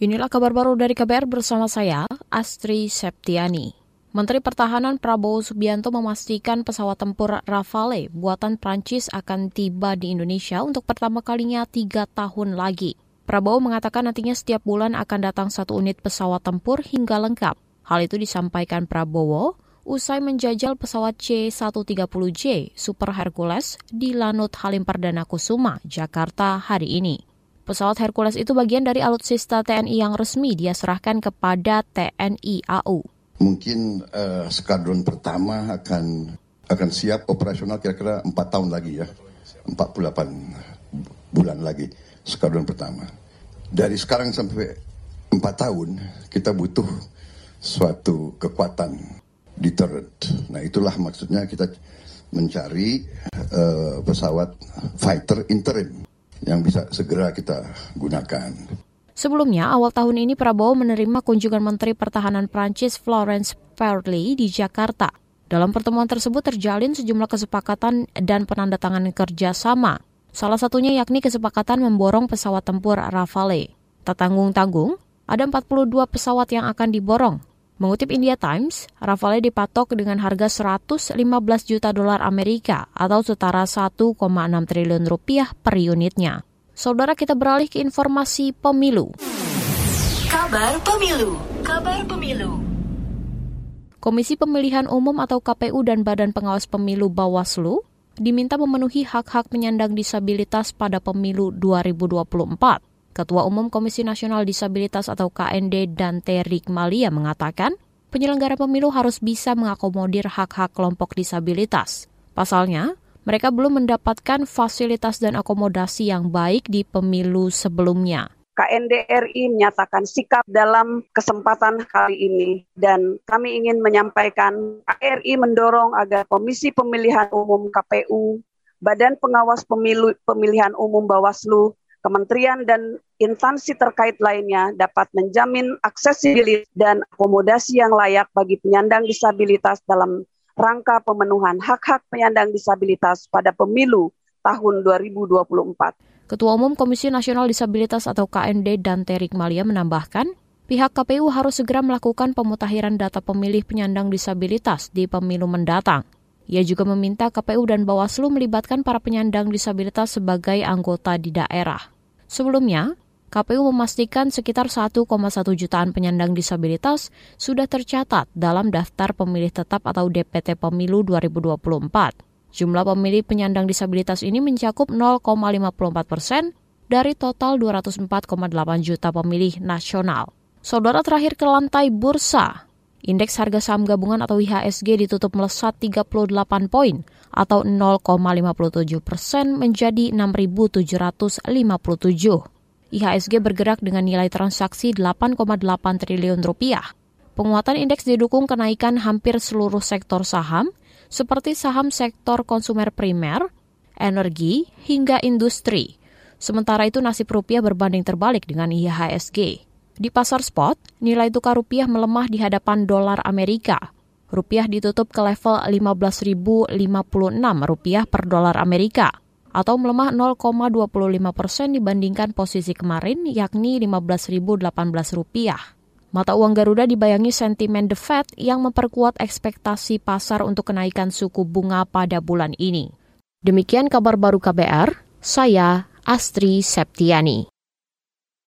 Inilah kabar baru dari KBR bersama saya, Astri Septiani. Menteri Pertahanan Prabowo Subianto memastikan pesawat tempur Rafale buatan Prancis akan tiba di Indonesia untuk pertama kalinya tiga tahun lagi. Prabowo mengatakan nantinya setiap bulan akan datang satu unit pesawat tempur hingga lengkap. Hal itu disampaikan Prabowo usai menjajal pesawat C-130J Super Hercules di Lanut Halim Perdana Kusuma, Jakarta hari ini. Pesawat Hercules itu bagian dari alutsista TNI yang resmi dia serahkan kepada TNI AU. Mungkin uh, skadron pertama akan akan siap operasional kira-kira 4 tahun lagi ya. 48 bulan lagi skadron pertama. Dari sekarang sampai 4 tahun kita butuh suatu kekuatan deterrent. Nah itulah maksudnya kita mencari uh, pesawat fighter interim yang bisa segera kita gunakan. Sebelumnya, awal tahun ini Prabowo menerima kunjungan Menteri Pertahanan Prancis Florence Parly di Jakarta. Dalam pertemuan tersebut terjalin sejumlah kesepakatan dan penandatanganan kerjasama. Salah satunya yakni kesepakatan memborong pesawat tempur Rafale. Tak tanggung-tanggung, ada 42 pesawat yang akan diborong. Mengutip India Times, Rafale dipatok dengan harga 115 juta dolar Amerika atau setara 1,6 triliun rupiah per unitnya. Saudara kita beralih ke informasi pemilu. Kabar Pemilu. Kabar Pemilu. Komisi Pemilihan Umum atau KPU dan Badan Pengawas Pemilu Bawaslu diminta memenuhi hak-hak penyandang disabilitas pada pemilu 2024. Ketua Umum Komisi Nasional Disabilitas atau KND Dante Rikmalia mengatakan, penyelenggara pemilu harus bisa mengakomodir hak-hak kelompok disabilitas. Pasalnya, mereka belum mendapatkan fasilitas dan akomodasi yang baik di pemilu sebelumnya. KNDRI menyatakan sikap dalam kesempatan kali ini dan kami ingin menyampaikan KRI mendorong agar Komisi Pemilihan Umum KPU, Badan Pengawas Pemilu Pemilihan Umum Bawaslu, Kementerian dan instansi terkait lainnya dapat menjamin aksesibilitas dan akomodasi yang layak bagi penyandang disabilitas dalam rangka pemenuhan hak-hak penyandang disabilitas pada pemilu tahun 2024. Ketua Umum Komisi Nasional Disabilitas atau KND dan Terik Malia menambahkan, pihak KPU harus segera melakukan pemutakhiran data pemilih penyandang disabilitas di pemilu mendatang. Ia juga meminta KPU dan Bawaslu melibatkan para penyandang disabilitas sebagai anggota di daerah. Sebelumnya, KPU memastikan sekitar 1,1 jutaan penyandang disabilitas sudah tercatat dalam daftar pemilih tetap atau DPT Pemilu 2024. Jumlah pemilih penyandang disabilitas ini mencakup 0,54 persen dari total 204,8 juta pemilih nasional. Saudara terakhir ke lantai bursa, Indeks harga saham gabungan atau IHSG ditutup melesat 38 poin atau 0,57 persen menjadi 6.757. IHSG bergerak dengan nilai transaksi 8,8 triliun rupiah. Penguatan indeks didukung kenaikan hampir seluruh sektor saham, seperti saham sektor konsumer primer, energi, hingga industri. Sementara itu nasib rupiah berbanding terbalik dengan IHSG. Di pasar spot, nilai tukar rupiah melemah di hadapan dolar Amerika. Rupiah ditutup ke level 15.056 rupiah per dolar Amerika atau melemah 0,25 persen dibandingkan posisi kemarin yakni 15.018 rupiah. Mata uang Garuda dibayangi sentimen The Fed yang memperkuat ekspektasi pasar untuk kenaikan suku bunga pada bulan ini. Demikian kabar baru KBR, saya Astri Septiani.